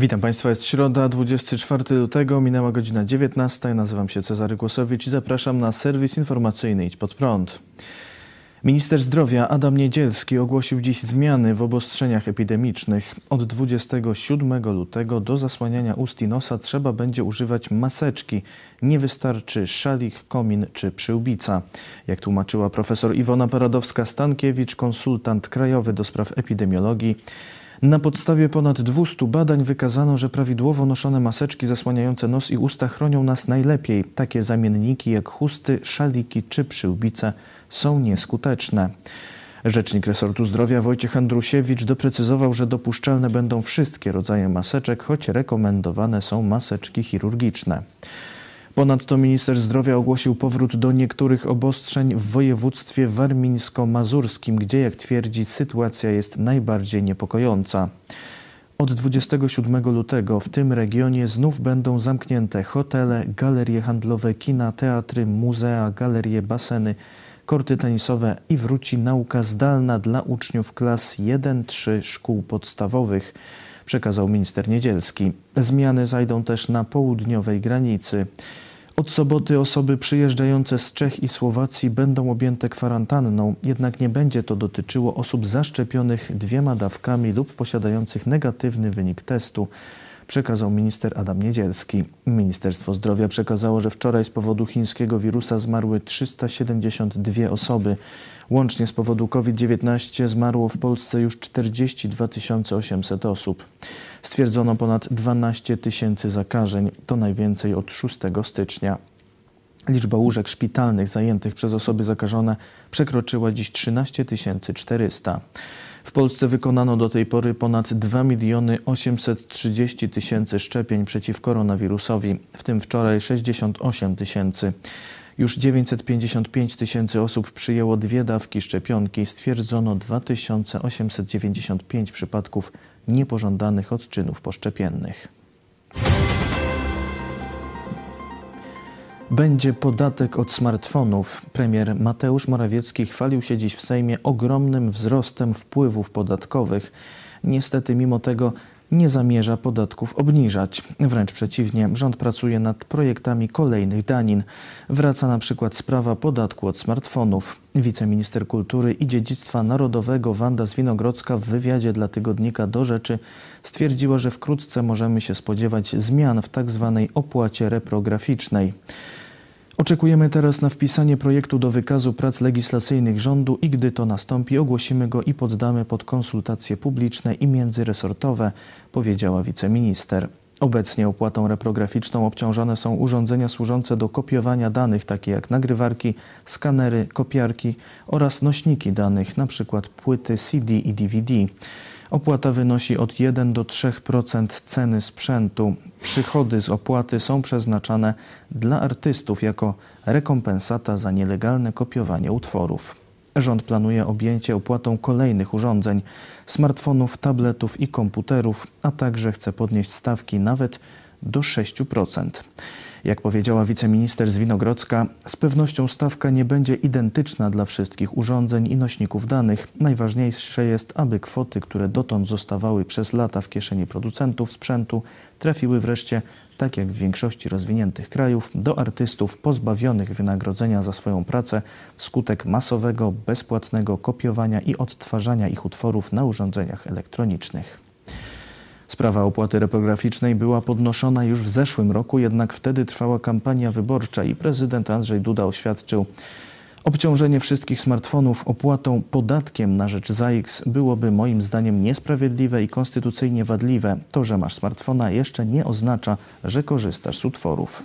Witam Państwa, jest środa, 24 lutego, minęła godzina 19. Nazywam się Cezary Głosowicz i zapraszam na serwis informacyjny Idź Pod Prąd. Minister zdrowia Adam Niedzielski ogłosił dziś zmiany w obostrzeniach epidemicznych. Od 27 lutego do zasłaniania ust i nosa trzeba będzie używać maseczki. Nie wystarczy szalik, komin czy przyłbica. Jak tłumaczyła profesor Iwona Paradowska-Stankiewicz, konsultant krajowy do spraw epidemiologii, na podstawie ponad 200 badań wykazano, że prawidłowo noszone maseczki zasłaniające nos i usta chronią nas najlepiej. Takie zamienniki jak chusty, szaliki czy przyłbice są nieskuteczne. Rzecznik resortu zdrowia Wojciech Andrusiewicz doprecyzował, że dopuszczalne będą wszystkie rodzaje maseczek, choć rekomendowane są maseczki chirurgiczne. Ponadto minister zdrowia ogłosił powrót do niektórych obostrzeń w województwie warmińsko-mazurskim, gdzie, jak twierdzi, sytuacja jest najbardziej niepokojąca. Od 27 lutego w tym regionie znów będą zamknięte hotele, galerie handlowe, kina, teatry, muzea, galerie, baseny, korty tenisowe i wróci nauka zdalna dla uczniów klas 1-3 szkół podstawowych, przekazał minister Niedzielski. Zmiany zajdą też na południowej granicy. Od soboty osoby przyjeżdżające z Czech i Słowacji będą objęte kwarantanną, jednak nie będzie to dotyczyło osób zaszczepionych dwiema dawkami lub posiadających negatywny wynik testu przekazał minister Adam Niedzielski. Ministerstwo Zdrowia przekazało, że wczoraj z powodu chińskiego wirusa zmarły 372 osoby. Łącznie z powodu COVID-19 zmarło w Polsce już 42 800 osób. Stwierdzono ponad 12 tysięcy zakażeń. To najwięcej od 6 stycznia. Liczba łóżek szpitalnych zajętych przez osoby zakażone przekroczyła dziś 13 400. W Polsce wykonano do tej pory ponad 2 miliony 830 tysięcy szczepień przeciw koronawirusowi, w tym wczoraj 68 tysięcy. Już 955 tysięcy osób przyjęło dwie dawki szczepionki. Stwierdzono 2895 przypadków niepożądanych odczynów poszczepiennych. Będzie podatek od smartfonów. Premier Mateusz Morawiecki chwalił się dziś w Sejmie ogromnym wzrostem wpływów podatkowych. Niestety, mimo tego nie zamierza podatków obniżać. Wręcz przeciwnie, rząd pracuje nad projektami kolejnych danin. Wraca na przykład sprawa podatku od smartfonów. Wiceminister Kultury i Dziedzictwa Narodowego Wanda Zwinogrodzka w wywiadzie dla tygodnika Do Rzeczy stwierdziła, że wkrótce możemy się spodziewać zmian w tzw. Tak opłacie reprograficznej. Oczekujemy teraz na wpisanie projektu do wykazu prac legislacyjnych rządu i gdy to nastąpi, ogłosimy go i poddamy pod konsultacje publiczne i międzyresortowe, powiedziała wiceminister. Obecnie opłatą reprograficzną obciążane są urządzenia służące do kopiowania danych, takie jak nagrywarki, skanery, kopiarki oraz nośniki danych, np. płyty CD i DVD. Opłata wynosi od 1 do 3% ceny sprzętu. Przychody z opłaty są przeznaczane dla artystów jako rekompensata za nielegalne kopiowanie utworów. Rząd planuje objęcie opłatą kolejnych urządzeń, smartfonów, tabletów i komputerów, a także chce podnieść stawki nawet do 6%. Jak powiedziała wiceminister z Winogrodzka, z pewnością stawka nie będzie identyczna dla wszystkich urządzeń i nośników danych. Najważniejsze jest, aby kwoty, które dotąd zostawały przez lata w kieszeni producentów sprzętu, trafiły wreszcie, tak jak w większości rozwiniętych krajów, do artystów pozbawionych wynagrodzenia za swoją pracę wskutek masowego, bezpłatnego kopiowania i odtwarzania ich utworów na urządzeniach elektronicznych. Sprawa opłaty reprograficznej była podnoszona już w zeszłym roku, jednak wtedy trwała kampania wyborcza i prezydent Andrzej Duda oświadczył, Obciążenie wszystkich smartfonów opłatą podatkiem na rzecz ZAIX byłoby moim zdaniem niesprawiedliwe i konstytucyjnie wadliwe. To, że masz smartfona jeszcze nie oznacza, że korzystasz z utworów.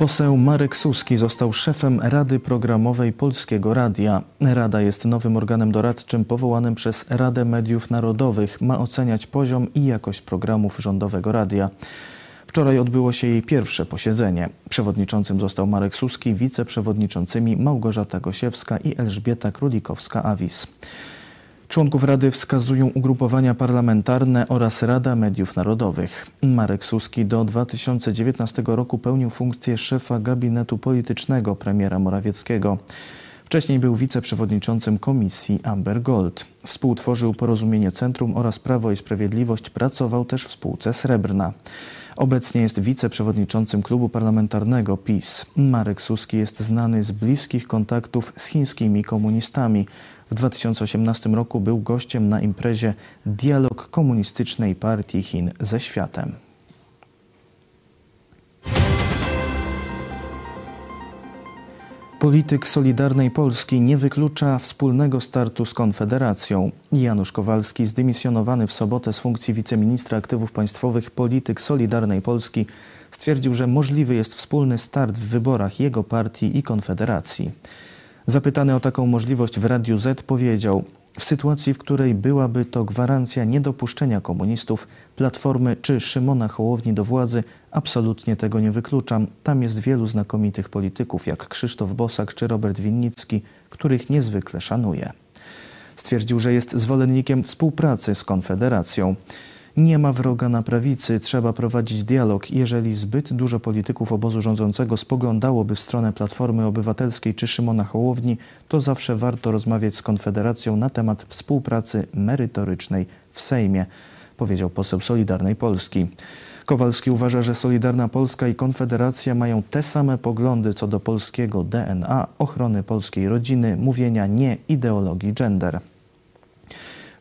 Poseł Marek Suski został szefem Rady Programowej Polskiego Radia. Rada jest nowym organem doradczym powołanym przez Radę Mediów Narodowych. Ma oceniać poziom i jakość programów rządowego radia. Wczoraj odbyło się jej pierwsze posiedzenie. Przewodniczącym został Marek Suski, wiceprzewodniczącymi Małgorzata Gosiewska i Elżbieta Królikowska-Awis. Członków Rady wskazują ugrupowania parlamentarne oraz Rada Mediów Narodowych. Marek Suski do 2019 roku pełnił funkcję szefa gabinetu politycznego premiera Morawieckiego. Wcześniej był wiceprzewodniczącym komisji Amber Gold. Współtworzył Porozumienie Centrum oraz Prawo i Sprawiedliwość. Pracował też w spółce Srebrna. Obecnie jest wiceprzewodniczącym klubu parlamentarnego PiS. Marek Suski jest znany z bliskich kontaktów z chińskimi komunistami. W 2018 roku był gościem na imprezie Dialog Komunistycznej Partii Chin ze światem. Polityk Solidarnej Polski nie wyklucza wspólnego startu z Konfederacją. Janusz Kowalski, zdymisjonowany w sobotę z funkcji wiceministra aktywów państwowych, polityk Solidarnej Polski, stwierdził, że możliwy jest wspólny start w wyborach jego partii i Konfederacji. Zapytany o taką możliwość w Radiu Z powiedział: w sytuacji, w której byłaby to gwarancja niedopuszczenia komunistów, Platformy czy Szymona Hołowni do władzy, absolutnie tego nie wykluczam. Tam jest wielu znakomitych polityków, jak Krzysztof Bosak czy Robert Winnicki, których niezwykle szanuję. Stwierdził, że jest zwolennikiem współpracy z Konfederacją. Nie ma wroga na prawicy, trzeba prowadzić dialog. Jeżeli zbyt dużo polityków obozu rządzącego spoglądałoby w stronę Platformy Obywatelskiej czy Szymona Hołowni, to zawsze warto rozmawiać z Konfederacją na temat współpracy merytorycznej w Sejmie, powiedział poseł Solidarnej Polski. Kowalski uważa, że Solidarna Polska i Konfederacja mają te same poglądy co do polskiego DNA, ochrony polskiej rodziny, mówienia nie ideologii gender.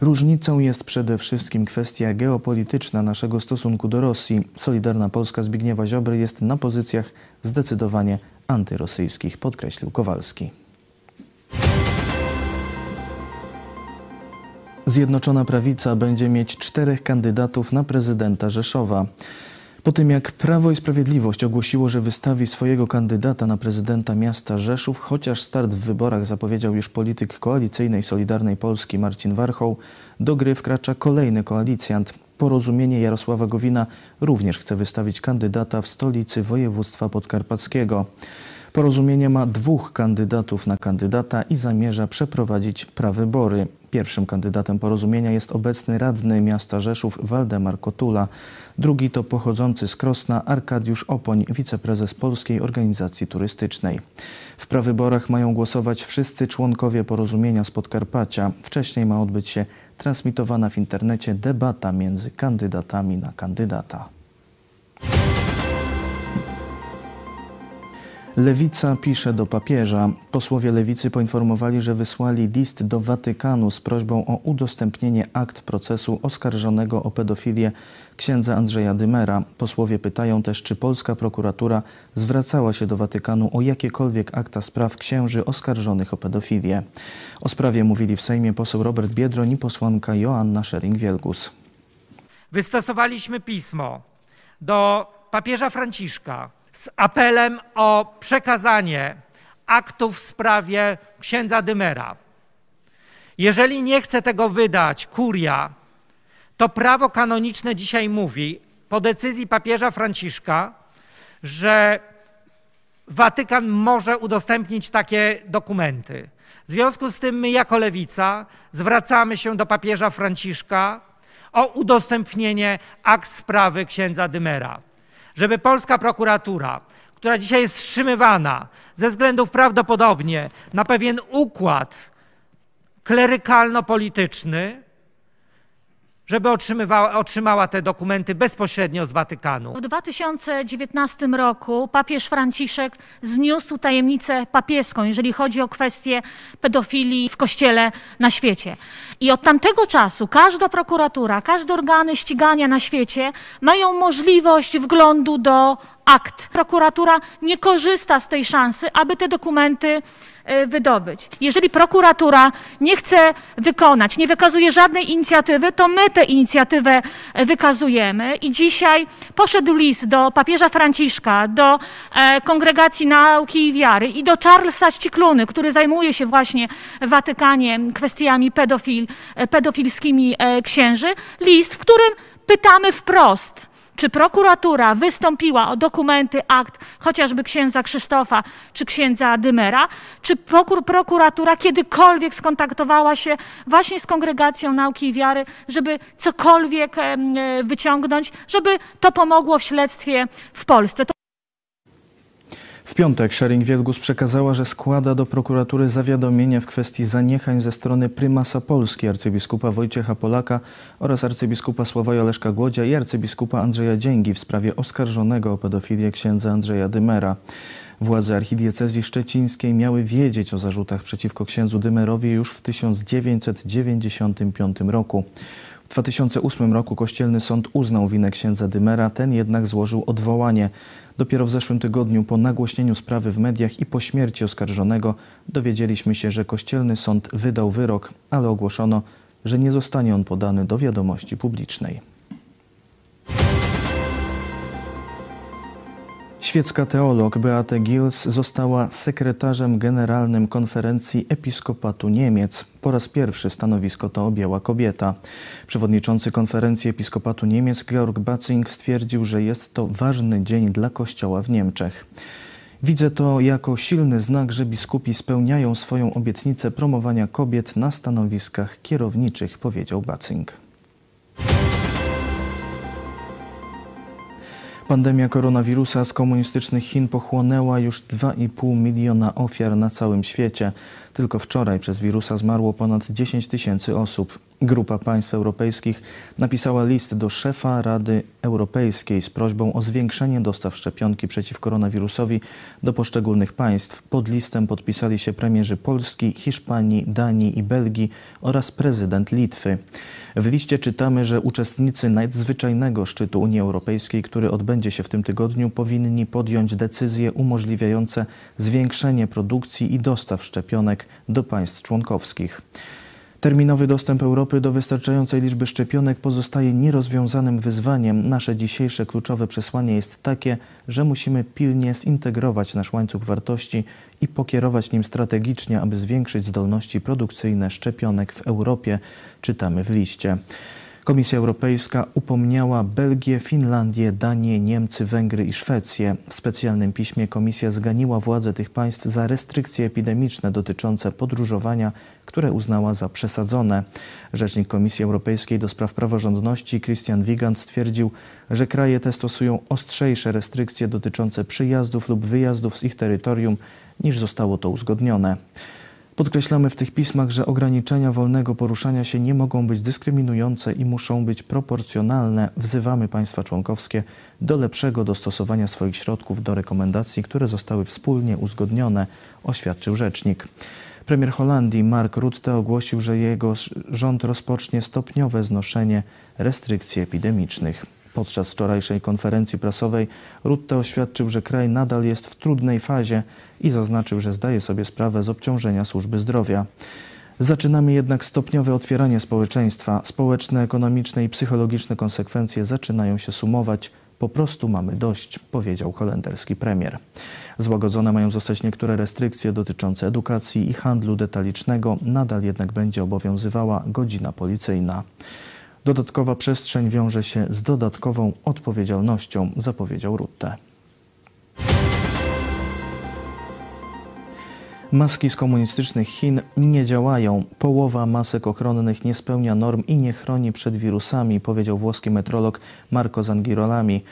Różnicą jest przede wszystkim kwestia geopolityczna naszego stosunku do Rosji. Solidarna Polska Zbigniewa Ziobry jest na pozycjach zdecydowanie antyrosyjskich, podkreślił Kowalski. Zjednoczona Prawica będzie mieć czterech kandydatów na prezydenta Rzeszowa. Po tym jak Prawo i Sprawiedliwość ogłosiło, że wystawi swojego kandydata na prezydenta miasta Rzeszów, chociaż start w wyborach zapowiedział już polityk koalicyjnej Solidarnej Polski Marcin Warchoł, do gry wkracza kolejny koalicjant. Porozumienie Jarosława Gowina również chce wystawić kandydata w stolicy województwa podkarpackiego. Porozumienie ma dwóch kandydatów na kandydata i zamierza przeprowadzić prawybory. Pierwszym kandydatem porozumienia jest obecny radny miasta Rzeszów Waldemar Kotula. Drugi to pochodzący z Krosna Arkadiusz Opoń, wiceprezes Polskiej Organizacji Turystycznej. W prawyborach mają głosować wszyscy członkowie porozumienia z Podkarpacia. Wcześniej ma odbyć się transmitowana w internecie debata między kandydatami na kandydata. Lewica pisze do papieża. Posłowie lewicy poinformowali, że wysłali list do Watykanu z prośbą o udostępnienie akt procesu oskarżonego o pedofilię księdza Andrzeja Dymera. Posłowie pytają też, czy polska prokuratura zwracała się do Watykanu o jakiekolwiek akta spraw księży oskarżonych o pedofilię. O sprawie mówili w Sejmie poseł Robert Biedroń i posłanka Joanna Szering-Wielgus. Wystosowaliśmy pismo do papieża Franciszka z apelem o przekazanie aktów w sprawie księdza Dymera. Jeżeli nie chce tego wydać kuria, to prawo kanoniczne dzisiaj mówi, po decyzji papieża Franciszka, że Watykan może udostępnić takie dokumenty. W związku z tym my jako lewica zwracamy się do papieża Franciszka o udostępnienie akt sprawy księdza Dymera żeby polska prokuratura, która dzisiaj jest wstrzymywana ze względów prawdopodobnie na pewien układ klerykalno-polityczny, żeby otrzymała te dokumenty bezpośrednio z Watykanu. W 2019 roku papież Franciszek zniósł tajemnicę papieską, jeżeli chodzi o kwestię pedofilii w kościele na świecie. I od tamtego czasu każda prokuratura, każde organy ścigania na świecie mają możliwość wglądu do akt. Prokuratura nie korzysta z tej szansy, aby te dokumenty e, wydobyć. Jeżeli prokuratura nie chce wykonać, nie wykazuje żadnej inicjatywy, to my tę inicjatywę e, wykazujemy i dzisiaj poszedł list do papieża Franciszka, do e, Kongregacji Nauki i Wiary i do Charlesa Ścikluny, który zajmuje się właśnie w Watykanie kwestiami pedofil, pedofilskimi księży, list, w którym pytamy wprost, czy prokuratura wystąpiła o dokumenty, akt chociażby księdza Krzysztofa czy księdza Dymera? Czy prokuratura kiedykolwiek skontaktowała się właśnie z Kongregacją Nauki i Wiary, żeby cokolwiek e, wyciągnąć, żeby to pomogło w śledztwie w Polsce? Piątek Szering Wielgus przekazała, że składa do prokuratury zawiadomienie w kwestii zaniechań ze strony prymasa Polski arcybiskupa Wojciecha Polaka oraz arcybiskupa Sławoja Leszka Głodzia i arcybiskupa Andrzeja Dzięgi w sprawie oskarżonego o pedofilię księdza Andrzeja Dymera. Władze archidiecezji szczecińskiej miały wiedzieć o zarzutach przeciwko księdzu Dymerowi już w 1995 roku. W 2008 roku Kościelny Sąd uznał winę księdza Dymera, ten jednak złożył odwołanie. Dopiero w zeszłym tygodniu, po nagłośnieniu sprawy w mediach i po śmierci oskarżonego, dowiedzieliśmy się, że Kościelny Sąd wydał wyrok, ale ogłoszono, że nie zostanie on podany do wiadomości publicznej. Świecka teolog Beate Gils została sekretarzem generalnym konferencji Episkopatu Niemiec. Po raz pierwszy stanowisko to objęła kobieta. Przewodniczący konferencji Episkopatu Niemiec Georg Batzing stwierdził, że jest to ważny dzień dla Kościoła w Niemczech. Widzę to jako silny znak, że biskupi spełniają swoją obietnicę promowania kobiet na stanowiskach kierowniczych, powiedział Batzing. Pandemia koronawirusa z komunistycznych Chin pochłonęła już 2,5 miliona ofiar na całym świecie. Tylko wczoraj przez wirusa zmarło ponad 10 tysięcy osób. Grupa państw europejskich napisała list do szefa Rady Europejskiej z prośbą o zwiększenie dostaw szczepionki przeciw koronawirusowi do poszczególnych państw. Pod listem podpisali się premierzy Polski, Hiszpanii, Danii i Belgii oraz prezydent Litwy. W liście czytamy, że uczestnicy nadzwyczajnego szczytu Unii Europejskiej, który odbędzie się w tym tygodniu, powinni podjąć decyzje umożliwiające zwiększenie produkcji i dostaw szczepionek do państw członkowskich. Terminowy dostęp Europy do wystarczającej liczby szczepionek pozostaje nierozwiązanym wyzwaniem. Nasze dzisiejsze kluczowe przesłanie jest takie, że musimy pilnie zintegrować nasz łańcuch wartości i pokierować nim strategicznie, aby zwiększyć zdolności produkcyjne szczepionek w Europie, czytamy w liście. Komisja Europejska upomniała Belgię, Finlandię, Danię, Niemcy, Węgry i Szwecję. W specjalnym piśmie komisja zganiła władze tych państw za restrykcje epidemiczne dotyczące podróżowania, które uznała za przesadzone. Rzecznik Komisji Europejskiej do spraw praworządności Christian Wigand stwierdził, że kraje te stosują ostrzejsze restrykcje dotyczące przyjazdów lub wyjazdów z ich terytorium niż zostało to uzgodnione. Podkreślamy w tych pismach, że ograniczenia wolnego poruszania się nie mogą być dyskryminujące i muszą być proporcjonalne. Wzywamy państwa członkowskie do lepszego dostosowania swoich środków do rekomendacji, które zostały wspólnie uzgodnione, oświadczył rzecznik. Premier Holandii Mark Rutte ogłosił, że jego rząd rozpocznie stopniowe znoszenie restrykcji epidemicznych. Podczas wczorajszej konferencji prasowej Rutte oświadczył, że kraj nadal jest w trudnej fazie i zaznaczył, że zdaje sobie sprawę z obciążenia służby zdrowia. Zaczynamy jednak stopniowe otwieranie społeczeństwa. Społeczne, ekonomiczne i psychologiczne konsekwencje zaczynają się sumować. Po prostu mamy dość, powiedział holenderski premier. Złagodzone mają zostać niektóre restrykcje dotyczące edukacji i handlu detalicznego, nadal jednak będzie obowiązywała godzina policyjna. Dodatkowa przestrzeń wiąże się z dodatkową odpowiedzialnością, zapowiedział Rutte. Maski z komunistycznych Chin nie działają. Połowa masek ochronnych nie spełnia norm i nie chroni przed wirusami, powiedział włoski metrolog Marco Zangirolami.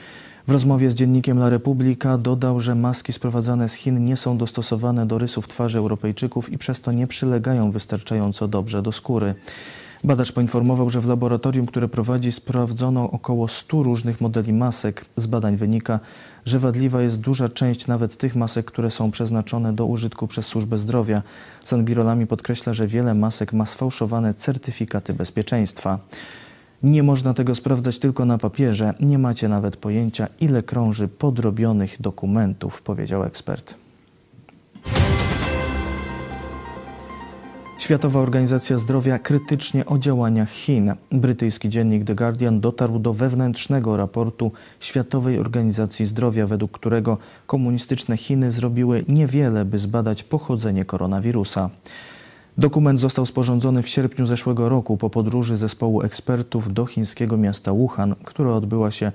W rozmowie z dziennikiem La Repubblica dodał, że maski sprowadzane z Chin nie są dostosowane do rysów twarzy Europejczyków i przez to nie przylegają wystarczająco dobrze do skóry. Badacz poinformował, że w laboratorium, które prowadzi, sprawdzono około 100 różnych modeli masek. Z badań wynika, że wadliwa jest duża część nawet tych masek, które są przeznaczone do użytku przez służbę zdrowia. Sangirolami podkreśla, że wiele masek ma sfałszowane certyfikaty bezpieczeństwa. Nie można tego sprawdzać tylko na papierze. Nie macie nawet pojęcia, ile krąży podrobionych dokumentów, powiedział ekspert. Światowa Organizacja Zdrowia krytycznie o działaniach Chin. Brytyjski dziennik The Guardian dotarł do wewnętrznego raportu Światowej Organizacji Zdrowia, według którego komunistyczne Chiny zrobiły niewiele, by zbadać pochodzenie koronawirusa. Dokument został sporządzony w sierpniu zeszłego roku po podróży zespołu ekspertów do chińskiego miasta Wuhan, która odbyła się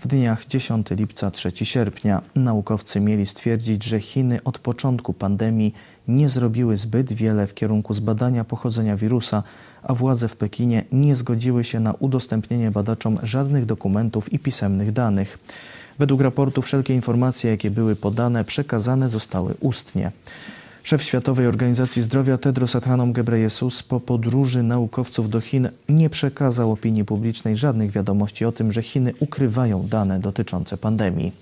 w dniach 10 lipca 3 sierpnia. Naukowcy mieli stwierdzić, że Chiny od początku pandemii nie zrobiły zbyt wiele w kierunku zbadania pochodzenia wirusa, a władze w Pekinie nie zgodziły się na udostępnienie badaczom żadnych dokumentów i pisemnych danych. Według raportu wszelkie informacje, jakie były podane, przekazane zostały ustnie. Szef Światowej Organizacji Zdrowia Tedros Adhanom Ghebreyesus po podróży naukowców do Chin nie przekazał opinii publicznej żadnych wiadomości o tym, że Chiny ukrywają dane dotyczące pandemii.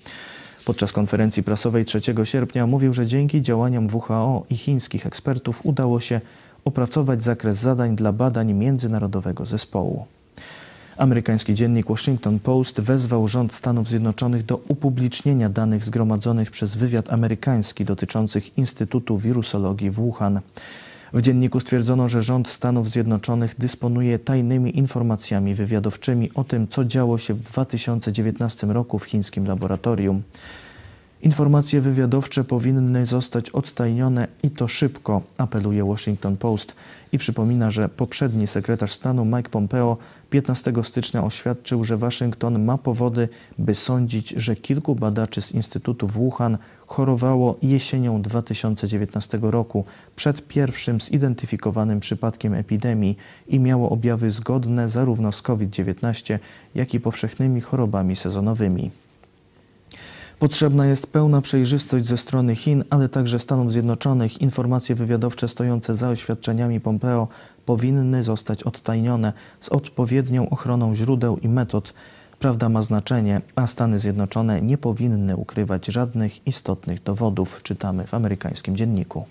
Podczas konferencji prasowej 3 sierpnia mówił, że dzięki działaniom WHO i chińskich ekspertów udało się opracować zakres zadań dla badań międzynarodowego zespołu. Amerykański dziennik Washington Post wezwał rząd Stanów Zjednoczonych do upublicznienia danych zgromadzonych przez wywiad amerykański dotyczących Instytutu Wirusologii w Wuhan. W dzienniku stwierdzono, że rząd Stanów Zjednoczonych dysponuje tajnymi informacjami wywiadowczymi o tym, co działo się w 2019 roku w chińskim laboratorium. Informacje wywiadowcze powinny zostać odtajnione i to szybko, apeluje Washington Post i przypomina, że poprzedni sekretarz stanu Mike Pompeo 15 stycznia oświadczył, że Waszyngton ma powody, by sądzić, że kilku badaczy z Instytutu w Wuhan chorowało jesienią 2019 roku przed pierwszym zidentyfikowanym przypadkiem epidemii i miało objawy zgodne zarówno z COVID-19, jak i powszechnymi chorobami sezonowymi. Potrzebna jest pełna przejrzystość ze strony Chin, ale także Stanów Zjednoczonych. Informacje wywiadowcze stojące za oświadczeniami Pompeo powinny zostać odtajnione z odpowiednią ochroną źródeł i metod. Prawda ma znaczenie, a Stany Zjednoczone nie powinny ukrywać żadnych istotnych dowodów, czytamy w amerykańskim dzienniku.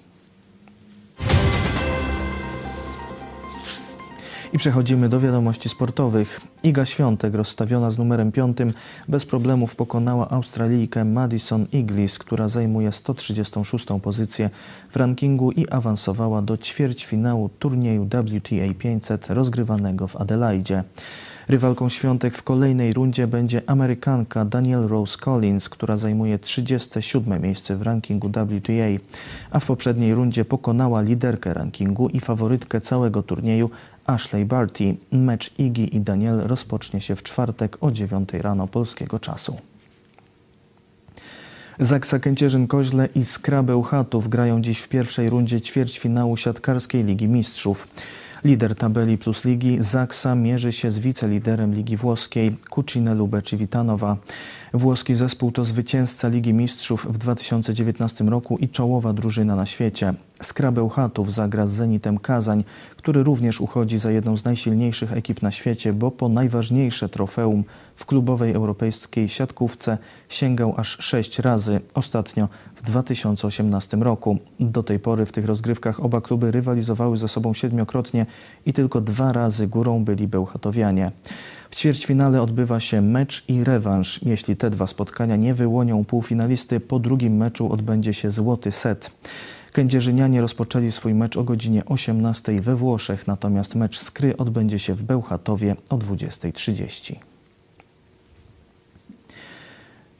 I przechodzimy do wiadomości sportowych. Iga Świątek, rozstawiona z numerem 5, bez problemów pokonała Australijkę Madison Iglis, która zajmuje 136. pozycję w rankingu i awansowała do ćwierćfinału turnieju WTA 500 rozgrywanego w Adelaide. Rywalką Świątek w kolejnej rundzie będzie Amerykanka Danielle Rose Collins, która zajmuje 37 miejsce w rankingu WTA, a w poprzedniej rundzie pokonała liderkę rankingu i faworytkę całego turnieju Ashley Barty. Mecz Igi i Daniel rozpocznie się w czwartek o 9 rano polskiego czasu. Zaksa Kęcierzyn-Koźle i Skra Bełchatów grają dziś w pierwszej rundzie ćwierćfinału siatkarskiej Ligi Mistrzów. Lider tabeli plus ligi Zaksa mierzy się z wiceliderem Ligi Włoskiej Cucine Lube Civitanowa. Włoski zespół to zwycięzca Ligi Mistrzów w 2019 roku i czołowa drużyna na świecie. Skrabeł Chatów zagra z Zenitem Kazań, który również uchodzi za jedną z najsilniejszych ekip na świecie, bo po najważniejsze trofeum w klubowej europejskiej siatkówce sięgał aż sześć razy, ostatnio w 2018 roku. Do tej pory w tych rozgrywkach oba kluby rywalizowały ze sobą siedmiokrotnie i tylko dwa razy górą byli Bełchatowianie. W ćwierćfinale odbywa się mecz i rewanż. Jeśli te dwa spotkania nie wyłonią półfinalisty, po drugim meczu odbędzie się złoty set. Kędzierzynianie rozpoczęli swój mecz o godzinie 18 we Włoszech, natomiast mecz z Kry odbędzie się w Bełchatowie o 20.30.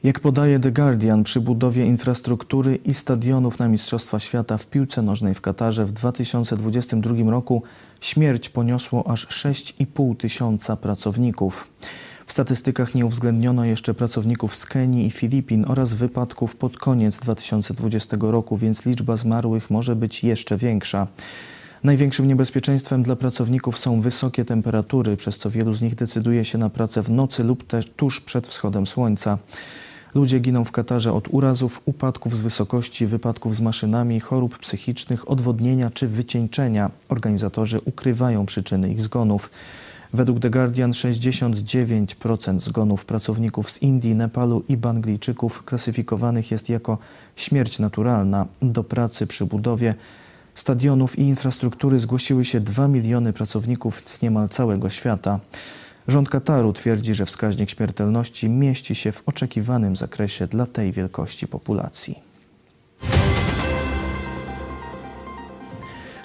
Jak podaje The Guardian, przy budowie infrastruktury i stadionów na Mistrzostwa Świata w piłce nożnej w Katarze w 2022 roku śmierć poniosło aż 6,5 tysiąca pracowników. W statystykach nie uwzględniono jeszcze pracowników z Kenii i Filipin oraz wypadków pod koniec 2020 roku, więc liczba zmarłych może być jeszcze większa. Największym niebezpieczeństwem dla pracowników są wysokie temperatury, przez co wielu z nich decyduje się na pracę w nocy lub też tuż przed wschodem słońca. Ludzie giną w Katarze od urazów, upadków z wysokości, wypadków z maszynami, chorób psychicznych, odwodnienia czy wycieńczenia. Organizatorzy ukrywają przyczyny ich zgonów. Według The Guardian 69% zgonów pracowników z Indii, Nepalu i Banglijczyków klasyfikowanych jest jako śmierć naturalna. Do pracy przy budowie stadionów i infrastruktury zgłosiły się 2 miliony pracowników z niemal całego świata. Rząd Kataru twierdzi, że wskaźnik śmiertelności mieści się w oczekiwanym zakresie dla tej wielkości populacji.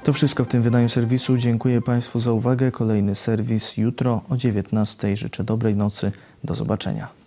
To wszystko w tym wydaniu serwisu. Dziękuję Państwu za uwagę. Kolejny serwis jutro o 19:00. Życzę dobrej nocy. Do zobaczenia.